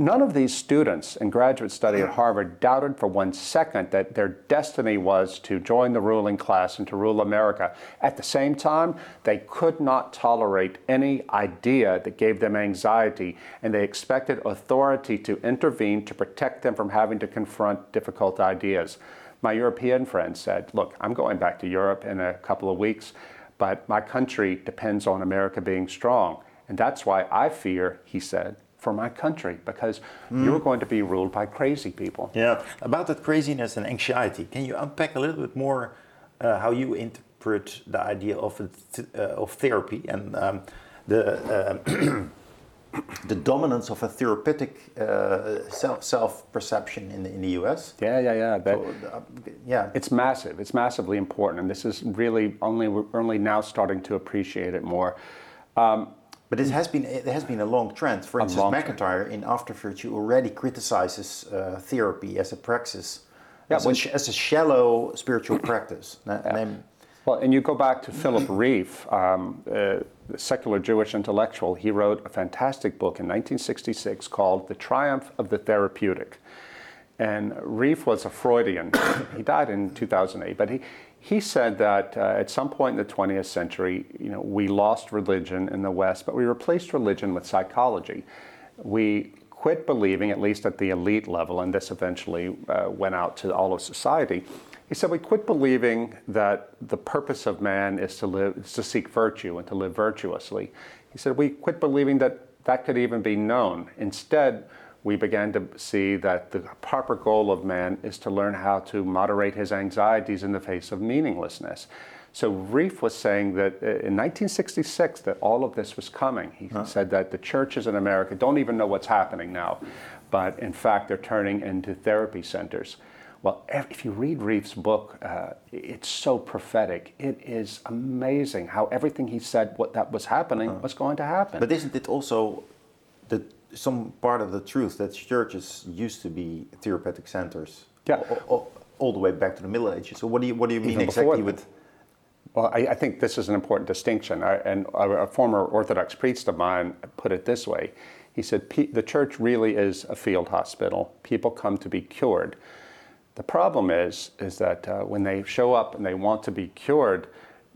None of these students in graduate study at Harvard doubted for one second that their destiny was to join the ruling class and to rule America. At the same time, they could not tolerate any idea that gave them anxiety, and they expected authority to intervene to protect them from having to confront difficult ideas. My European friend said, Look, I'm going back to Europe in a couple of weeks, but my country depends on America being strong. And that's why I fear, he said, for my country because mm. you're going to be ruled by crazy people. Yeah, about that craziness and anxiety, can you unpack a little bit more uh, how you interpret the idea of th- uh, of therapy and um, the uh, the dominance of a therapeutic uh, self self perception in the, in the U.S. Yeah, yeah, yeah. That, so, uh, yeah, it's massive. It's massively important, and this is really only we're only now starting to appreciate it more. Um, but it has been it has been a long trend. For instance, MacIntyre trend. in After Virtue already criticizes uh, therapy as a praxis, yeah, as, a, as a shallow spiritual practice. Yeah. well, and you go back to Philip Rieff, um, uh, secular Jewish intellectual. He wrote a fantastic book in 1966 called "The Triumph of the Therapeutic." And Reeve was a Freudian. he died in 2008, but he, he said that uh, at some point in the 20th century, you know, we lost religion in the West, but we replaced religion with psychology. We quit believing, at least at the elite level, and this eventually uh, went out to all of society. He said we quit believing that the purpose of man is to live, is to seek virtue and to live virtuously. He said we quit believing that that could even be known. Instead, we began to see that the proper goal of man is to learn how to moderate his anxieties in the face of meaninglessness. So Rieff was saying that uh, in 1966 that all of this was coming. He huh. said that the churches in America don't even know what's happening now, but in fact they're turning into therapy centers. Well, if you read Rieff's book, uh, it's so prophetic. It is amazing how everything he said, what that was happening, huh. was going to happen. But isn't it also the some part of the truth that churches used to be therapeutic centers? Yeah. All, all, all the way back to the Middle Ages. So what do you what do you mean Even exactly with? Well, I, I, think this is an important distinction. I, and a, a, former Orthodox priest of mine put it this way. He said, The church really is a field hospital. People come to be cured. The problem is, is that uh, when they show up and they want to be cured,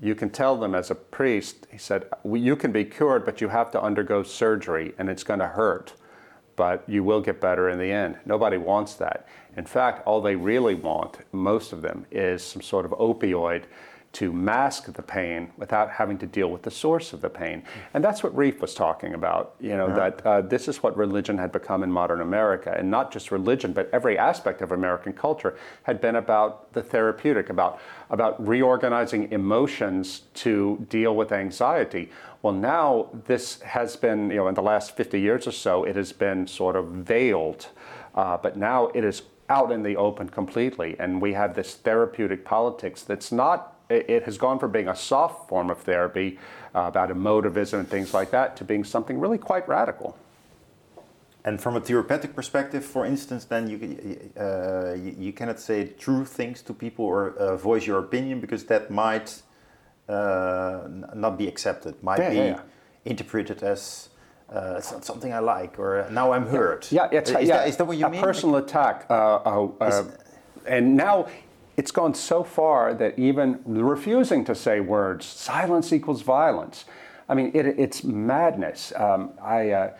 you can tell them as a priest, he said, You can be cured, but you have to undergo surgery and it's going to hurt, but you will get better in the end. Nobody wants that. In fact, all they really want, most of them, is some sort of opioid to mask the pain without having to deal with the source of the pain. And that's what Rieff was talking about, you know, yeah. that uh, this is what religion had become in modern America. And not just religion, but every aspect of American culture had been about the therapeutic, about, about reorganizing emotions to deal with anxiety. Well, now this has been, you know, in the last 50 years or so, it has been sort of veiled. Uh, but now it is out in the open completely. And we have this therapeutic politics that's not it, has gone from being a soft form of therapy uh, about emotivism and things like that to being something really quite radical. And from a therapeutic perspective, for instance, then you, uh, you, cannot say true things to people or uh, voice your opinion because that might uh, not be accepted, might yeah, be yeah, yeah. interpreted as uh, it's not something I like, or now I'm hurt. Yeah, it's, is, yeah, that, is that what you a mean? A personal attack. Uh, uh, uh and now it's gone so far that even refusing to say words, silence equals violence. I mean, it, it's madness. Um, I, uh,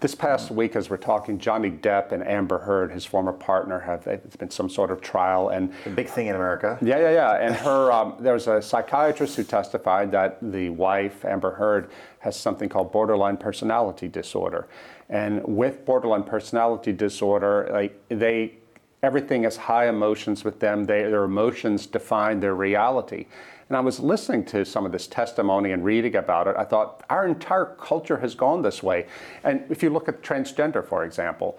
this past week, as we're talking, Johnny Depp and Amber Heard, his former partner, have it's been some sort of trial, and a big thing in America. Yeah, yeah, yeah. And her, um, there was a psychiatrist who testified that the wife, Amber Heard, has something called borderline personality disorder, and with borderline personality disorder, like they everything is high emotions with them. They, their emotions define their reality. And I was listening to some of this testimony and reading about it. I thought our entire culture has gone this way. And if you look at transgender, for example,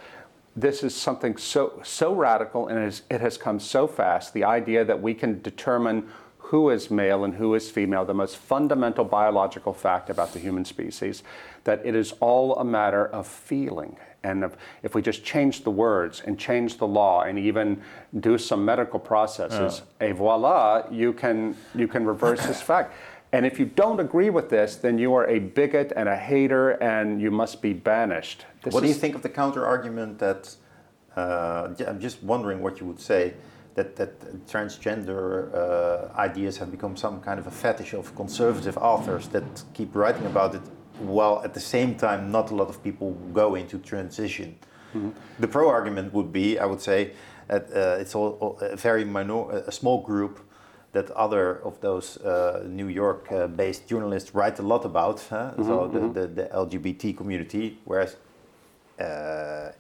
this is something so so radical and it has, it has come so fast. The idea that we can determine who is male and who is female, the most fundamental biological fact about the human species, that it is all a matter of feeling. And if, if we just change the words and change the law and even do some medical processes, yeah. et voila, you can, you can reverse this fact. And if you don't agree with this, then you are a bigot and a hater and you must be banished. This what do you think of the counter argument that, uh, I'm just wondering what you would say, that, that transgender uh, ideas have become some kind of a fetish of conservative authors that keep writing about it while at the same time not a lot of people go into transition. Mm-hmm. The pro argument would be, I would say, that uh, it's all, all, a very minor, a small group that other of those uh, New York-based uh, journalists write a lot about. Huh? Mm-hmm, so the, mm-hmm. the, the, LGBT community, whereas uh,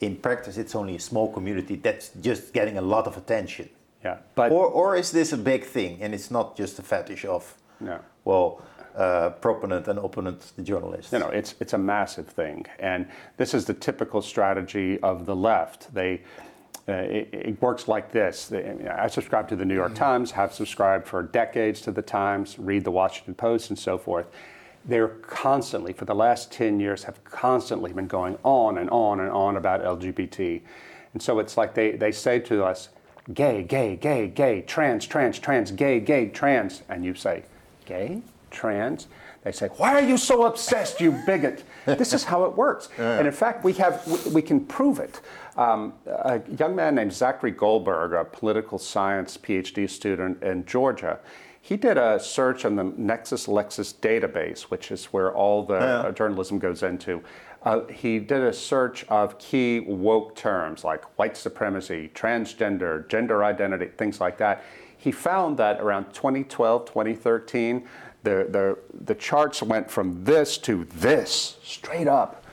in practice it's only a small community that's just getting a lot of attention. Yeah, but or or is this a big thing and it's not just a fetish of no. well uh, proponent and opponent, the journalists. You know, it's it's a massive thing, and this is the typical strategy of the left. They uh, it, it, works like this. I subscribe to the New York mm-hmm. Times, have subscribed for decades to the Times, read the Washington Post, and so forth. They're constantly, for the last 10 years, have constantly been going on and on and on about LGBT. And so it's like they, they say to us, gay, gay, gay, gay, trans, trans, trans, gay, gay, trans. And you say, gay? Trans. They say, "Why are you so obsessed, you bigot?" this is how it works, yeah. and in fact, we have we, we can prove it. Um, a young man named Zachary Goldberg, a political science PhD student in Georgia, he did a search on the Nexis Lexis database, which is where all the yeah. uh, journalism goes into. Uh, he did a search of key woke terms like white supremacy, transgender, gender identity, things like that. He found that around 2012, 2013, the, the, the charts went from this to this, straight up,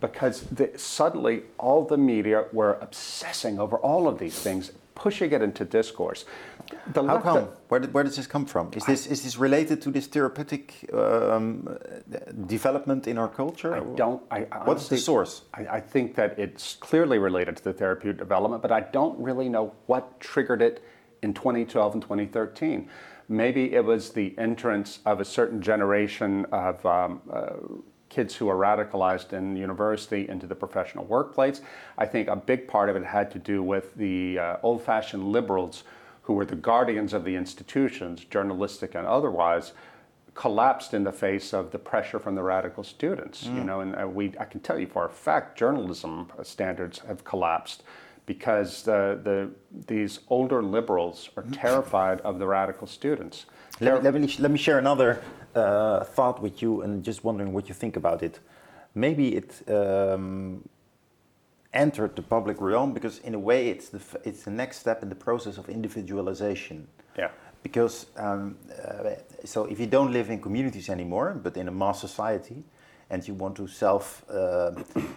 because the, suddenly all the media were obsessing over all of these things, pushing it into discourse. The How come? Where, did, where does this come from? Is this is this related to this therapeutic um, development in our culture? I don't. I, honestly, What's the source? I, I, think that it's clearly related to the therapeutic development, but I don't really know what triggered it in 2012 and 2013. Maybe it was the entrance of a certain generation of um, uh, kids who are radicalized in university into the professional workplace. I think a big part of it had to do with the uh, old fashioned liberals who were the guardians of the institutions, journalistic and otherwise, collapsed in the face of the pressure from the radical students. Mm. You know, and uh, we, I can tell you for a fact, journalism standards have collapsed because the, the, these older liberals are mm. terrified of the radical students. Let, let, me, let me share another uh, thought with you and just wondering what you think about it. Maybe it um, entered the public realm because in a way it's the it's the next step in the process of individualization. Yeah. Because um, uh, so if you don't live in communities anymore, but in a mass society, and you want to self, uh,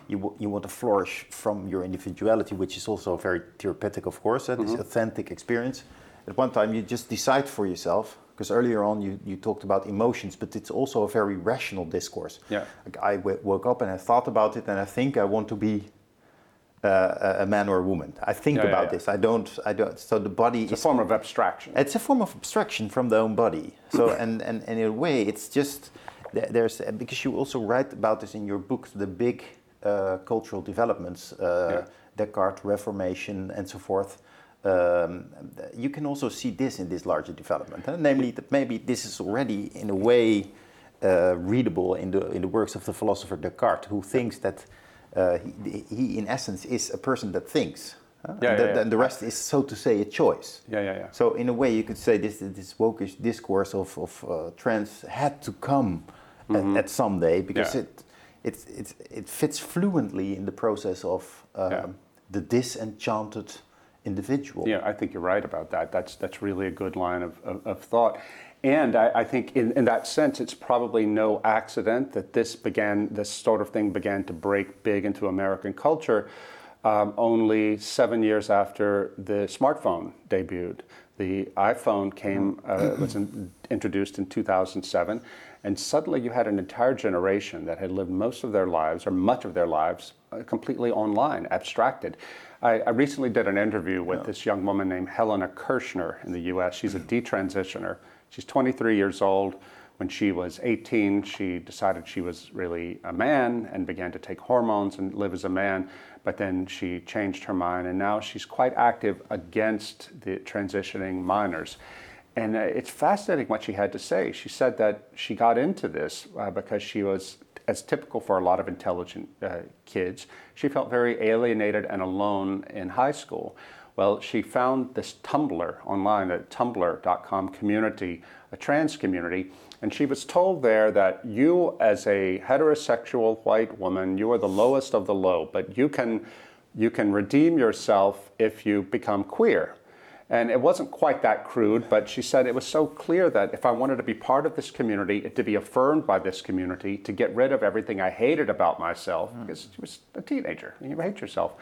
you you want to flourish from your individuality, which is also very therapeutic, of course, uh, this mm-hmm. authentic experience. At one time, you just decide for yourself. Because earlier on you, you talked about emotions, but it's also a very rational discourse. Yeah. Like I w- woke up and I thought about it, and I think I want to be uh, a man or a woman. I think yeah, about yeah, yeah. this. I don't. I don't. So the body it's is a form of abstraction. It's a form of abstraction from the own body. So and, and, and in a way, it's just there's because you also write about this in your book, the big uh, cultural developments, uh, Descartes, Reformation, and so forth. Um, you can also see this in this larger development, huh? namely that maybe this is already in a way uh, readable in the in the works of the philosopher Descartes, who thinks that uh, he, he, in essence, is a person that thinks. Huh? Yeah, and, the, yeah, yeah. and the rest is, so to say, a choice. Yeah, yeah, yeah. So in a way, you could say this this wokish discourse of, of uh, trans had to come mm-hmm. at, at, some day because yeah. it, it it it fits fluently in the process of um, yeah. the disenchanted individual. Yeah, I think you're right about that. That's that's really a good line of, of, of thought. And I, I think in, in, that sense, it's probably no accident that this began, this sort of thing began to break big into American culture um, only seven years after the smartphone debuted. The iPhone came, uh, was in, introduced in 2007, and suddenly you had an entire generation that had lived most of their lives, or much of their lives, uh, completely online, abstracted. I, I, recently did an interview with yeah. this young woman named Helena Kerschner in the US. She's a detransitioner She's 23 years old. When she was 18, she decided she was really a man and began to take hormones and live as a man. But then she changed her mind, and now she's quite active against the transitioning minors. And uh, it's fascinating what she had to say. She said that she got into this uh, because she was, as typical for a lot of intelligent uh, kids, she felt very alienated and alone in high school. Well, she found this Tumblr online at tumblr.com community, a trans community, and she was told there that you, as a heterosexual white woman, you are the lowest of the low, but you can, you can redeem yourself if you become queer. And it wasn't quite that crude, but she said it was so clear that if I wanted to be part of this community, to be affirmed by this community, to get rid of everything I hated about myself, mm. because she was a teenager, and you hate yourself,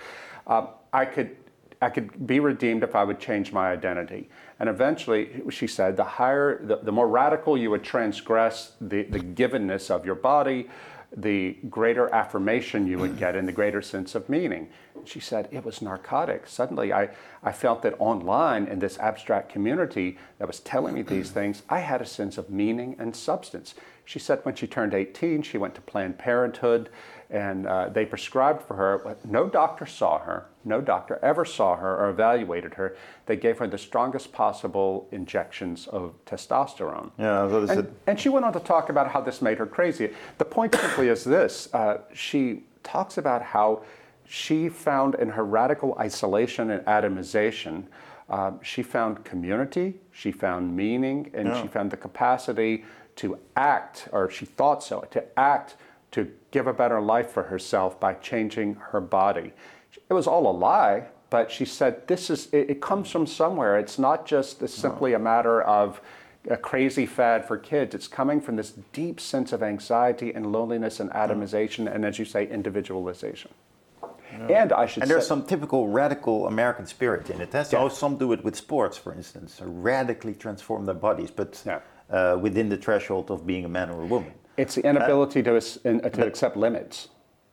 uh, I could I could be redeemed if I would change my identity. And eventually, she said, the higher, the, the more radical you would transgress the, the givenness of your body, the greater affirmation you would get and the greater sense of meaning. She said it was narcotic. Suddenly, I, I felt that online in this abstract community that was telling me these things, I had a sense of meaning and substance. She said when she turned 18, she went to Planned Parenthood and uh, they prescribed for her. No doctor saw her. No doctor ever saw her or evaluated her. They gave her the strongest possible injections of testosterone. Yeah, and, and, she went on to talk about how this made her crazy. The point simply is this: uh, she talks about how she found in her radical isolation and atomization. Uh, she found community, she found meaning, and yeah. she found the capacity to act, or she thought so, to act to give a better life for herself by changing her body. It was all a lie, but she said this is it, it comes from somewhere. It's not just simply a matter of a crazy fad for kids. It's coming from this deep sense of anxiety and loneliness and atomization, and as you say, individualization. And I should And say, there's some typical radical American spirit in it. eh? So some do it with sports, for instance, radically transform their bodies, but Yeah. uh, within the threshold of being a man or a woman. it's the inability to, as- in- to accept limits.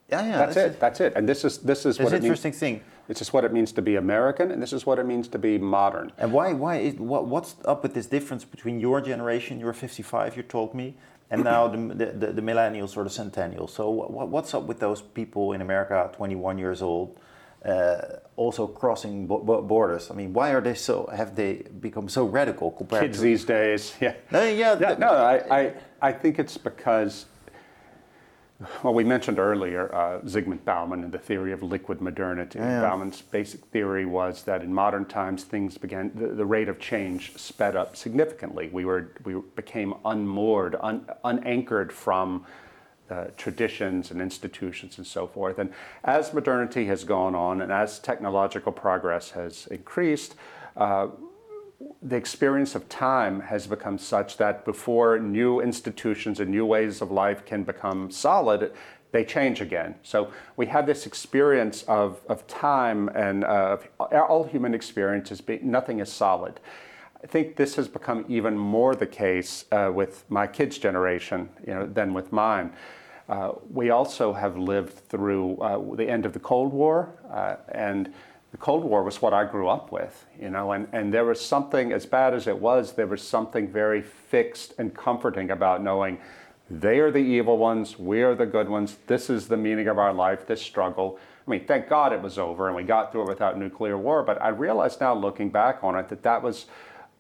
Yeah, yeah, That's, it. That's it. And this is this is That's what an it means. interesting thing. This is what it means to be American, and this is what it means to be modern. And why, why is, what, what's up with this difference between your generation, you're 55, you told me, and now the, the, the, the millennials or the centennials? So what, what's up with those people in America, 21 years old, uh, also crossing bo- bo- borders? I mean, why are they so, have they become so radical compared Kids to... these days, yeah. No, yeah, Yeah, th- no, I, I, I think it's because, well, we mentioned earlier uh, Zygmunt Bauman and the theory of liquid modernity. Yeah. Bauman's basic theory was that in modern times things began, the, the rate of change sped up significantly. We, were, we became unmoored, un, unanchored from uh, traditions and institutions and so forth. And as modernity has gone on and as technological progress has increased, uh, the experience of time has become such that before new institutions and new ways of life can become solid, they change again. So we have this experience of, of time and uh, all human experiences, nothing is solid. I think this has become even more the case uh, with my kids' generation you know, than with mine. Uh, we also have lived through uh, the end of the Cold War, uh, and the Cold War was what I grew up with, you know, and, and there was something, as bad as it was, there was something very fixed and comforting about knowing they are the evil ones, we are the good ones, this is the meaning of our life, this struggle. I mean, thank God it was over and we got through it without nuclear war, but I realize now looking back on it that that was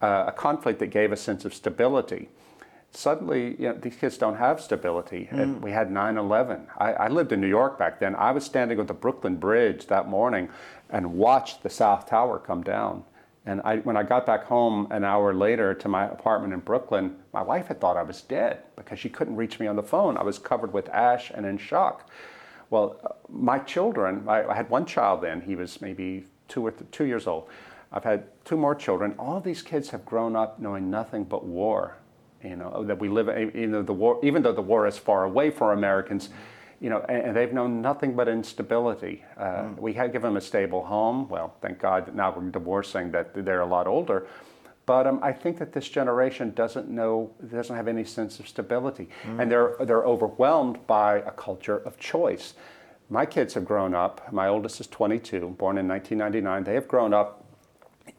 uh, a conflict that gave a sense of stability suddenly you know, these kids don't have stability. And we had 9 11. I, I lived in New York back then. I was standing on the Brooklyn Bridge that morning and watched the South Tower come down. And I, when I got back home an hour later to my apartment in Brooklyn, my wife had thought I was dead because she couldn't reach me on the phone. I was covered with ash and in shock. Well, uh, my children, I, I had one child then, he was maybe two or th- two years old. I've had two more children. All these kids have grown up knowing nothing but war you know that we live even though the war even though the war is far away for Americans you know and, and they've known nothing but instability. Uh, Mm. we had given them a stable home. Well thank God now we're divorcing that they're a lot older. But um, I think that this generation doesn't know doesn't have any sense of stability. Mm. and they're they're overwhelmed by a culture of choice. My kids have grown up my oldest is 22 born in 1999 they have grown up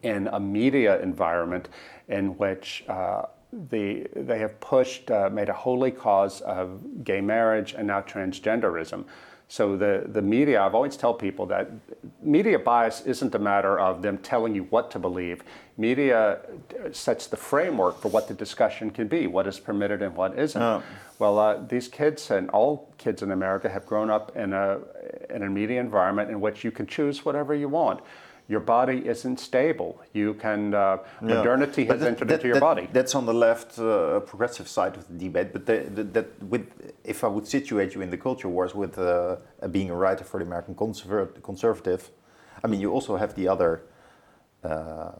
in a media environment in which uh, the, they have pushed, uh, made a holy cause of gay marriage and now transgenderism. So the, the media, I've always tell people that media bias isn't a matter of them telling you what to believe. Media sets the framework for what the discussion can be, what is permitted and what isn't. Oh. Well, uh, these kids and all kids in America have grown up in a, in a media environment in which you can choose whatever you want. Your body isn't stable. You can, uh, Yeah. modernity has that- entered that- into your that- body. That's on the left uh, progressive side of the debate. But the, the, that with, if I would situate you in the culture wars with uh, being a writer for the American conserv- conservative, I mean, you also have the other uh,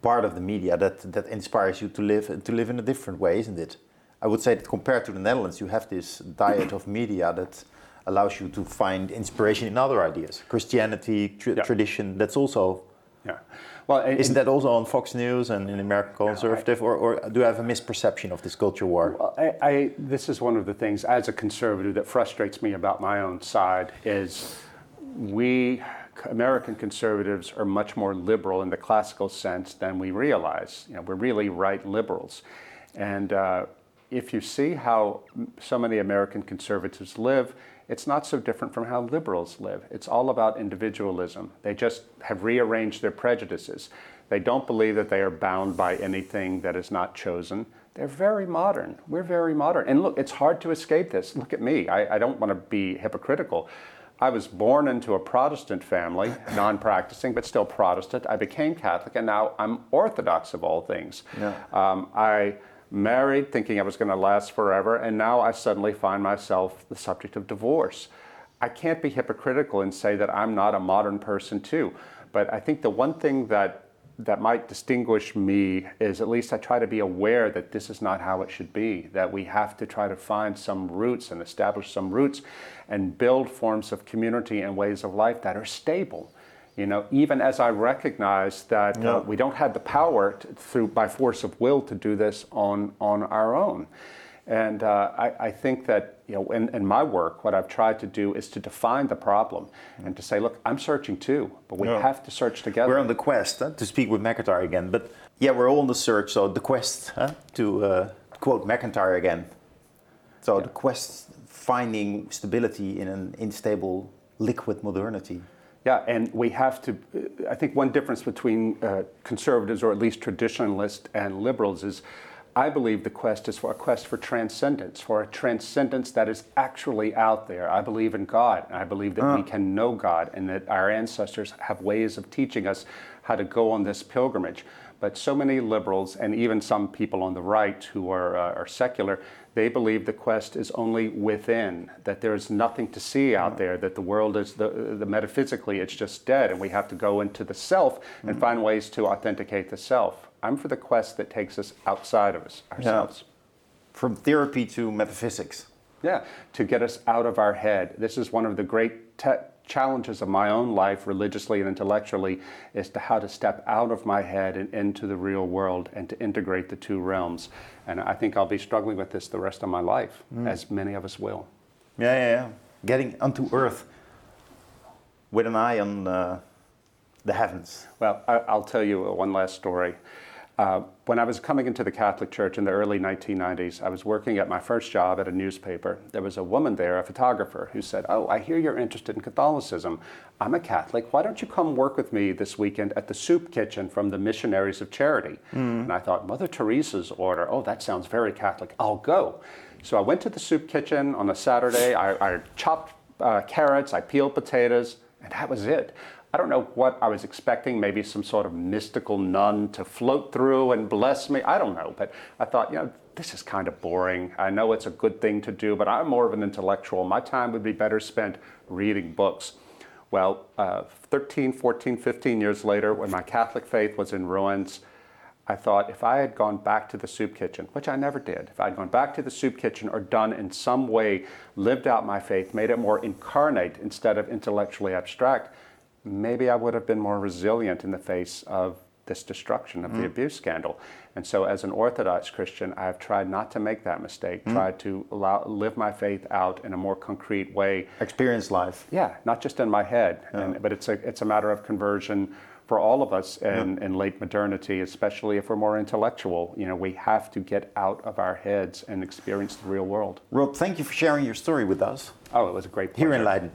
part of the media that, that inspires you to live to live in a different way, isn't it? I would say that compared to the Netherlands, you have this diet of media that allows you to find inspiration in other ideas, Christianity, tr- Yeah. tradition. That's also Yeah. Well, and- isn't that also on Fox News and in American Conservative, or, or do I have a misperception of this culture war? Well, I, I, this is one of the things as a conservative that frustrates me about my own side is we American conservatives are much more liberal in the classical sense than we realize. You know, we're really right liberals, and uh, if you see how so many American conservatives live, it's not so different from how liberals live. It's all about individualism. They just have rearranged their prejudices. They don't believe that they are bound by anything that is not chosen. They're very modern. We're very modern. And look, it's hard to escape this. Look at me. I, I don't want to be hypocritical. I was born into a Protestant family, non practicing, but still Protestant. I became Catholic, and now I'm Orthodox of all things. Yeah. Um, I married thinking I was going to last forever, and now I suddenly find myself the subject of divorce. I can't be hypocritical and say that I'm not a modern person too. But I think the one thing that that might distinguish me is at least I try to be aware that this is not how it should be, that we have to try to find some roots and establish some roots and build forms of community and ways of life that are stable. You know, even as I recognize that Yeah. uh, we don't have the power to, through by force of will to do this on on our own. And uh, I, I think that you know, in, in my work, what I've tried to do is to define the problem and to say, look, I'm searching too, but we Yeah. have to search together. We're on the quest huh, to speak with MacIntyre again, but yeah, we're all on the search. So the quest huh, to uh, quote MacIntyre again. So the quest finding stability in an unstable liquid modernity. Yeah, and we have to. I think one difference between uh, conservatives, or at least traditionalists, and liberals is I believe the quest is for a quest for transcendence, for a transcendence that is actually out there. I believe in God, and I believe that we can know God, and that our ancestors have ways of teaching us how to go on this pilgrimage. But so many liberals, and even some people on the right who are, uh, are secular, they believe the quest is only within, that there's nothing to see out there, that the world is, the, the metaphysically, it's just dead, and we have to go into the self and mm-hmm. find ways to authenticate the self. I'm for the quest that takes us outside of us, ourselves. From therapy to metaphysics. Yeah, to get us out of our head. This is one of the great te- challenges of my own life, religiously and intellectually, is to how to step out of my head and into the real world and to integrate the two realms. And I think I'll be struggling with this the rest of my life, as many of us will. Yeah, yeah, yeah. Getting onto earth with an eye on uh, the heavens. Well, I, I'll tell you one last story. Uh, when I was coming into the Catholic Church in the early 1990s, I was working at my first job at a newspaper. There was a woman there, a photographer, who said, Oh, I hear you're interested in Catholicism. I'm a Catholic. Why don't you come work with me this weekend at the soup kitchen from the Missionaries of Charity? And I thought, Mother Teresa's order. Oh, that sounds very Catholic. I'll go. So I went to the soup kitchen on a Saturday. I, I chopped uh, carrots, I peeled potatoes, and that was it. I don't know what I was expecting, maybe some sort of mystical nun to float through and bless me. I don't know, but I thought, you know, this is kind of boring. I know it's a good thing to do, but I'm more of an intellectual. My time would be better spent reading books. Well, uh, 13, 14, 15 years later, when my Catholic faith was in ruins, I thought if I had gone back to the soup kitchen, which I never did, if I'd gone back to the soup kitchen or done in some way, lived out my faith, made it more incarnate instead of intellectually abstract, maybe I would have been more resilient in the face of this destruction of the mm. abuse scandal. And so, as an Orthodox Christian, I've tried not to make that mistake, mm. tried to allow, live my faith out in a more concrete way Experience life. yeah, not just in my head, and, but it's a it's a matter of conversion for all of us in, in late modernity, especially if we're more intellectual. You know, we have to get out of our heads and experience the real world. Rob, thank you for sharing your story with us Oh, it was a great here in Leiden.